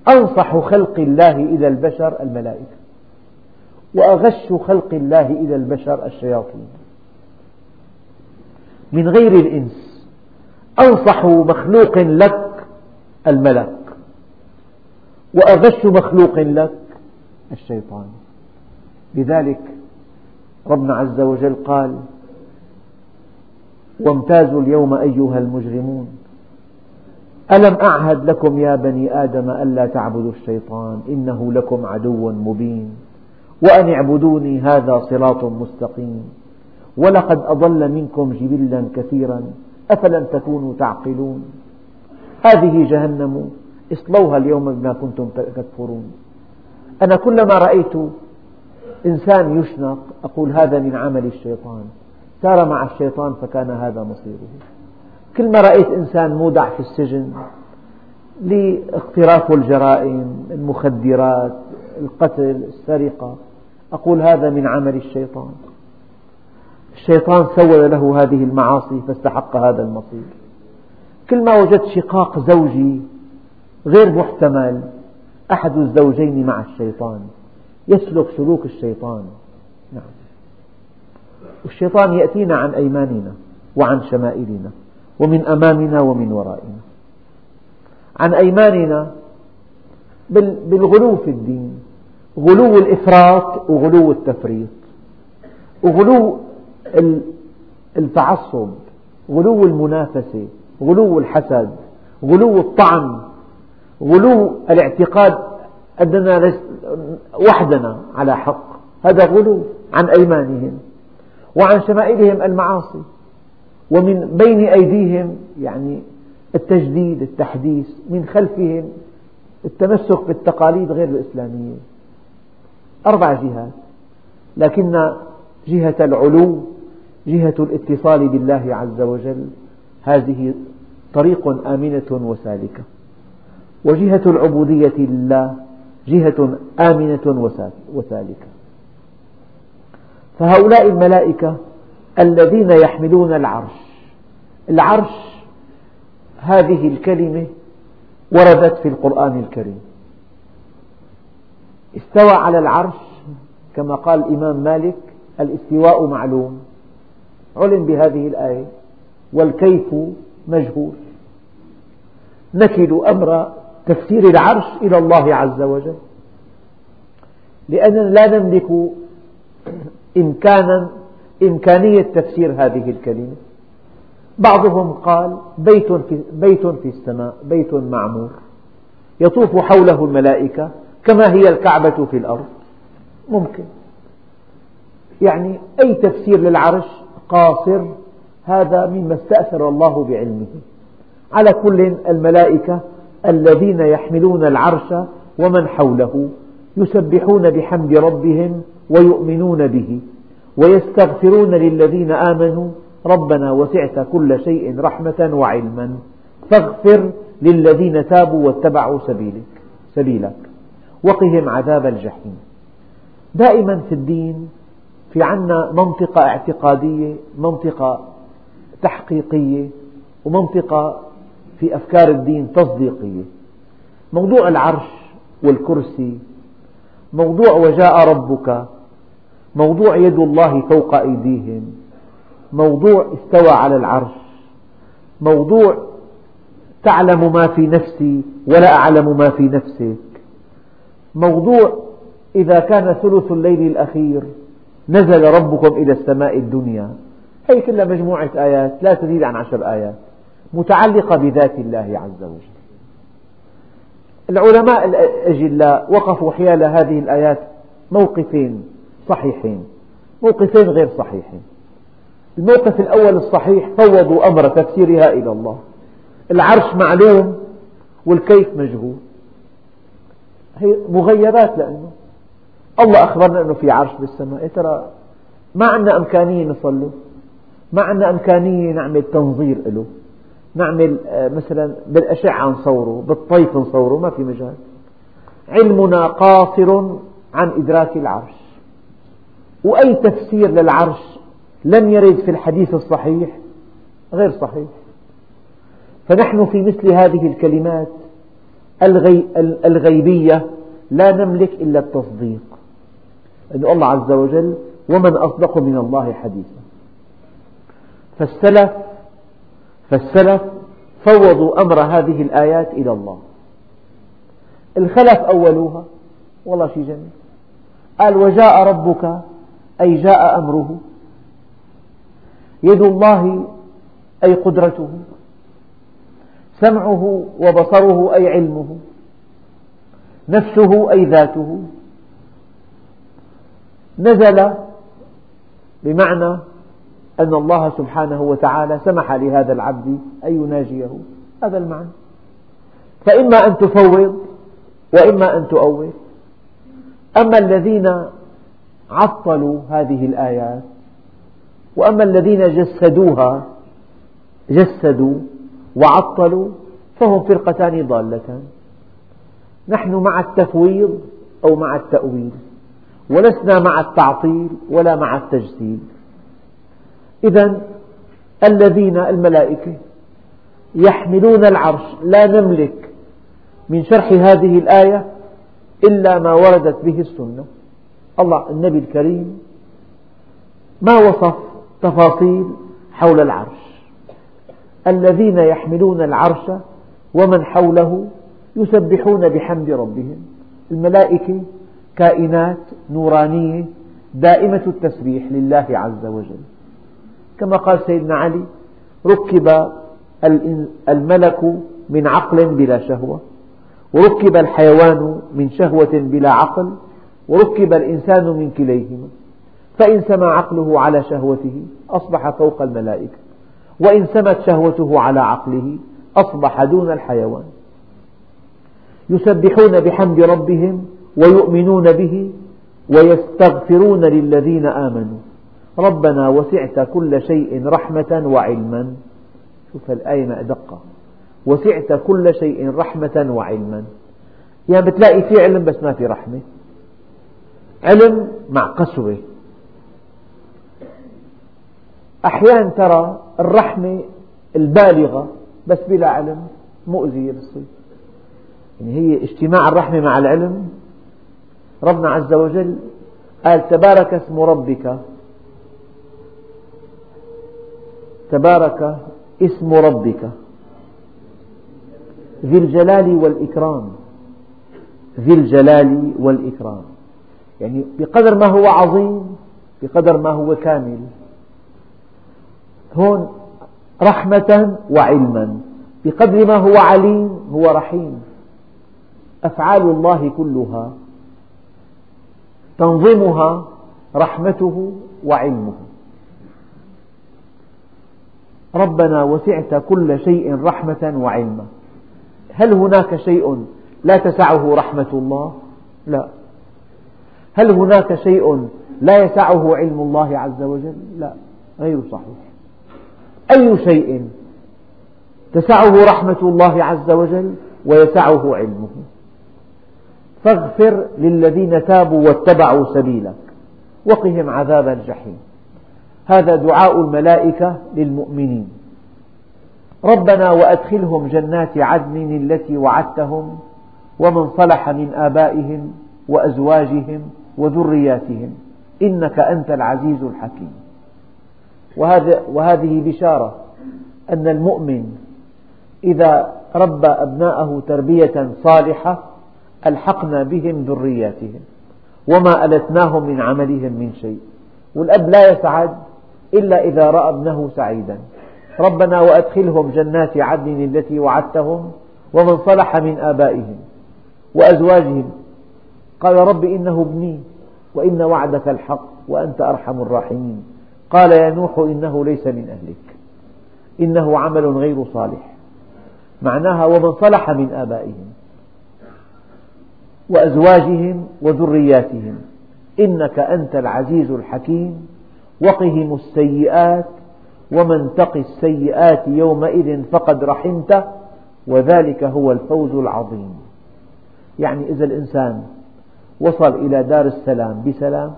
أنصح خلق الله إلى البشر الملائكة وأغش خلق الله إلى البشر الشياطين. من غير الإنس أنصح مخلوق لك الملك وأغش مخلوق لك الشيطان. لذلك ربنا عز وجل قال وامتازوا اليوم أيها المجرمون ألم أعهد لكم يا بني آدم ألا تعبدوا الشيطان؟ إنه لكم عدو مبين. وأن اعبدوني هذا صراط مستقيم. ولقد أضل منكم جبلا كثيرا. أفلم تكونوا تعقلون؟ هذه جهنم. اصلوها اليوم بما كنتم تكفرون. أنا كلما رأيت إنسان يشنق أقول هذا من عمل الشيطان. سار مع الشيطان فكان هذا مصيره. كلما رأيت إنسان مودع في السجن لاقتراف الجرائم المخدرات القتل السرقة أقول هذا من عمل الشيطان. الشيطان سول له هذه المعاصي فاستحق هذا المصير. كلما وجدت شقاق زوجي غير محتمل أحد الزوجين مع الشيطان يسلك سلوك الشيطان. نعم. والشيطان يأتينا عن أيماننا وعن شمائلنا. ومن أمامنا ومن ورائنا. عن أيماننا بالغلو في الدين. غلو الإفراط وغلو التفريط. وغلو التعصب. غلو المنافسة. غلو الحسد. غلو الطعن. غلو الاعتقاد أننا وحدنا على حق. هذا غلو عن أيمانهم. وعن شمائلهم المعاصي. ومن بين أيديهم يعني التجديد التحديث من خلفهم التمسك بالتقاليد غير الإسلامية. أربع جهات لكن جهة العلو جهة الاتصال بالله عز وجل هذه طريق آمنة وسالكة. وجهة العبودية لله جهة آمنة وسالكة. فهؤلاء الملائكة الذين يحملون العرش. العرش هذه الكلمة وردت في القرآن الكريم. استوى على العرش كما قال الإمام مالك الاستواء معلوم علم بهذه الآية والكيف مجهول نكل أمر تفسير العرش إلى الله عز وجل. لأننا لا نملك إمكانا إمكانية تفسير هذه الكلمة. بعضهم قال بيت في, بيت في السماء بيت معمور. يطوف حوله الملائكة كما هي الكعبة في الأرض. ممكن. يعني أي تفسير للعرش قاصر هذا مما استأثر الله بعلمه. على كل الملائكة الذين يحملون العرش ومن حوله يسبحون بحمد ربهم ويؤمنون به. ويستغفرون للذين آمنوا ربنا وسعت كل شيء رحمة وعلما. فاغفر للذين تابوا واتبعوا سبيلك سبيلك. وقهم عذاب الجحيم. دائما في الدين في عنا منطقة اعتقادية منطقة تحقيقية ومنطقة في أفكار الدين تصديقية. موضوع العرش والكرسي موضوع وجاء ربك موضوع يد الله فوق أيديهم. موضوع استوى على العرش. موضوع تعلم ما في نفسي ولا أعلم ما في نفسك. موضوع إذا كان ثلث الليل الأخير نزل ربكم إلى السماء الدنيا. هي كلها مجموعة آيات لا تزيد عن عشر آيات متعلقة بذات الله عز وجل. العلماء الأجلاء وقفوا حيال هذه الآيات موقفين. صحيحين. موقفين غير صحيحين. الموقف الأول الصحيح فوضوا أمر تفسيرها إلى الله. العرش معلوم والكيف مجهول. هي مغيبات لأنه الله أخبرنا أنه في عرش بالسماء. إيه ترى؟ ما عندنا إمكانية نصل له ما عندنا إمكانية نعمل تنظير له نعمل آه، مثلا بالأشعة نصوره بالطيف نصوره ما في مجال. علمنا قاصر عن إدراك العرش. وأي تفسير للعرش لم يرد في الحديث الصحيح غير صحيح. فنحن في مثل هذه الكلمات الغيبية لا نملك إلا التصديق. أن الله عز وجل ومن أصدق من الله حديثا. فالسلف فالسلف فوضوا أمر هذه الآيات إلى الله. الخلف أولوها والله شيء جميل. قال وجاء ربك أي جاء أمره. يد الله أي قدرته. سمعه وبصره أي علمه. نفسه أي ذاته. نزل بمعنى أن الله سبحانه وتعالى سمح لهذا العبد أن يناجيه. هذا المعنى. فإما أن تفوض وإما أن تؤول أما الذين عطلوا هذه الآيات. وأما الذين جسدوها جسدوا وعطلوا فهم فرقتان ضالتان. نحن مع التفويض أو مع التأويل. ولسنا مع التعطيل ولا مع التجسيد. إذا الذين الملائكة يحملون العرش لا نملك من شرح هذه الآية إلا ما وردت به السنة. الله النبي الكريم ما وصف تفاصيل حول العرش. الذين يحملون العرش ومن حوله يسبحون بحمد ربهم. الملائكة كائنات نورانية دائمة التسبيح لله عز وجل. كما قال سيدنا علي ركب الملك من عقل بلا شهوة وركب الحيوان من شهوة بلا عقل وركب الإنسان من كليهما فإن سمى عقله على شهوته أصبح فوق الملائكة وإن سمت شهوته على عقله أصبح دون الحيوان. يسبحون بحمد ربهم ويؤمنون به ويستغفرون للذين آمنوا. ربنا وسعت كل شيء رحمة وعلما. شوف الآية أدقة وسعت كل شيء رحمة وعلما. يعني بتلاقي في علم بس ما في رحمة. علم مع قسوة. أحيانا ترى الرحمة البالغة بس بلا علم مؤذية بالصيف يعني هي اجتماع الرحمة مع العلم. ربنا عز وجل قال تبارك اسم ربك. تبارك اسم ربك. ذي الجلال والإكرام. ذي الجلال والإكرام. يعني بقدر ما هو عظيم بقدر ما هو كامل. هون رحمة وعلما. بقدر ما هو عليم هو رحيم. أفعال الله كلها. تنظمها رحمته وعلمه. ربنا وسعت كل شيء رحمة وعلما. هل هناك شيء لا تسعه رحمة الله؟ لا. هل هناك شيء لا يسعه علم الله عز وجل؟ لا غير صحيح. أي شيء تسعه رحمة الله عز وجل ويسعه علمه؟ فاغفر للذين تابوا واتبعوا سبيلك وقهم عذاب الجحيم. هذا دعاء الملائكة للمؤمنين. ربنا وأدخلهم جنات عدن التي وعدتهم ومن صلح من آبائهم وأزواجهم وذرياتهم. إنك أنت العزيز الحكيم. وهذه بشارة أن المؤمن إذا ربى أبناءه تربية صالحة ألحقنا بهم ذرياتهم وما ألتناهم من عملهم من شيء. والأب لا يسعد إلا إذا رأى ابنه سعيدا. ربنا وأدخلهم جنات عدن التي وعدتهم ومن صلح من آبائهم وأزواجهم. قال رب إنه ابني وإن وعدك الحق وأنت أرحم الراحمين. قال يا نوح إنه ليس من أهلك. إنه عمل غير صالح. معناها ومن صلح من آبائهم وأزواجهم وذرياتهم. إنك أنت العزيز الحكيم. وقهم السيئات. ومن تق السيئات يومئذ فقد رحمته. وذلك هو الفوز العظيم. يعني إذا الإنسان وصل إلى دار السلام بسلام.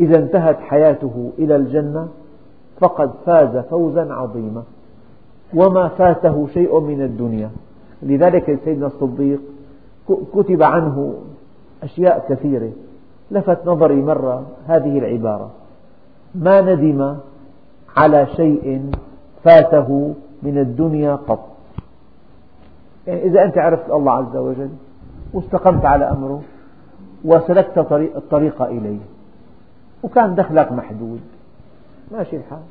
إذا انتهت حياته إلى الجنة فقد فاز فوزا عظيما. وما فاته شيء من الدنيا. لذلك سيدنا الصديق كتب عنه أشياء كثيرة. لفت نظري مرة هذه العبارة. ما ندم على شيء فاته من الدنيا قط. يعني إذا أنت عرفت الله عز وجل واستقمت على أمره وسلكت الطريق إليه. وكان دخلك محدود. ماشي الحال.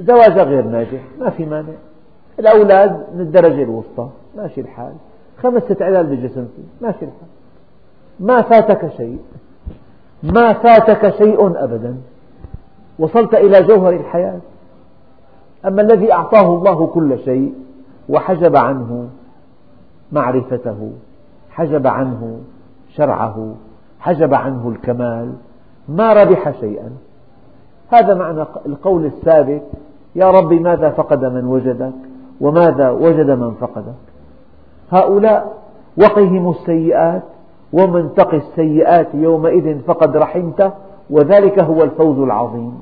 زواجك غير ناجح ما في مانع. الأولاد من الدرجة الوسطى. ماشي الحال. خمسة عيال بالجسم فيه ماشي الحال. ما فاتك شيء. ما فاتك شيء أبدا. وصلت إلى جوهر الحياة. أما الذي أعطاه الله كل شيء وحجب عنه معرفته حجب عنه شرعه حجب عنه الكمال ما ربح شيئا. هذا معنى القول الثابت يا رب ماذا فقد من وجدك وماذا وجد من فقدك. هؤلاء وقهم السيئات ومن تق السيئات يومئذ فقد رحمته وذلك هو الفوز العظيم.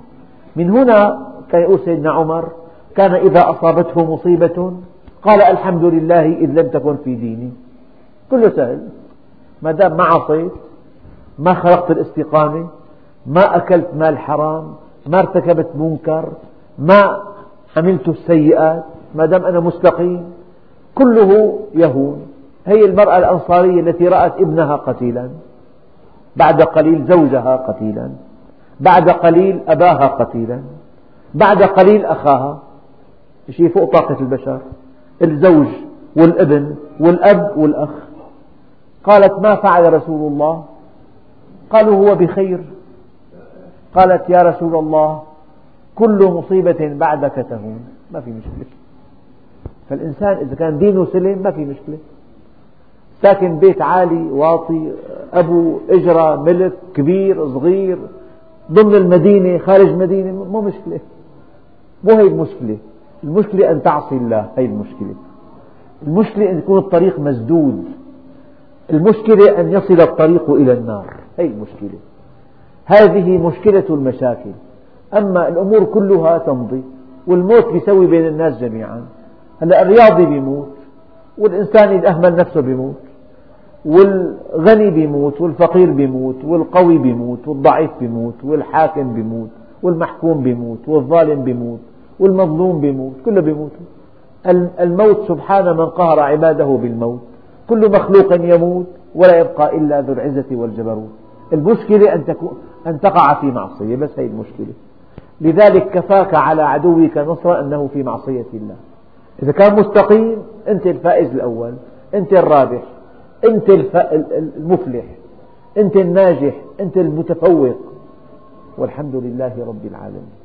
من هنا كان سيدنا عمر كان إذا أصابته مصيبة قال الحمد لله إذ لم تكن في ديني. كله سهل. ما دام ما عصيت ما خلقت الاستقامة ما أكلت مال حرام ما ارتكبت منكر ما عملت السيئات ما دام أنا مستقيم كله يهون. هي المرأة الأنصارية التي رأت ابنها قتيلا بعد قليل زوجها قتيلا بعد قليل أباها قتيلا بعد قليل أخاها. شيء فوق طاقة البشر الزوج والابن والأب والأخ. قالت ما فعل رسول الله؟ قالوا هو بخير. قالت يا رسول الله كل مصيبة بعدك تهون ما في مشكلة. فالإنسان إذا كان دينه سلم ما في مشكلة. ساكن بيت عالي واطي أبو إجرة ملك كبير صغير ضمن المدينة خارج مدينة مو مشكلة. مو هي المشكلة. المشكلة أن تعصي الله. هي المشكلة. المشكلة أن يكون الطريق مسدود. المشكلة أن يصل الطريق إلى النار. هي المشكلة هذه مشكلة المشاكل. أما الأمور كلها تمضي والموت يسوي بين الناس جميعا. هلا الرياضي بيموت والإنسان إذا أهمل نفسه بيموت والغني بيموت والفقير بيموت والقوي بيموت والضعيف بيموت والحاكم بيموت والمحكوم بيموت والظالم بيموت والمظلوم بيموت كله بيموت. الموت سبحان من قهر عباده بالموت. كل مخلوق يموت ولا يبقى إلا ذو العزة والجبروت. المشكلة أن, تكون أن تقع في معصية بس هي المشكلة. لذلك كفاك على عدوك نصرا أنه في معصية الله. إذا كان مستقيم أنت الفائز الأول أنت الرابح أنت المفلح أنت الناجح أنت المتفوق. والحمد لله رب العالمين.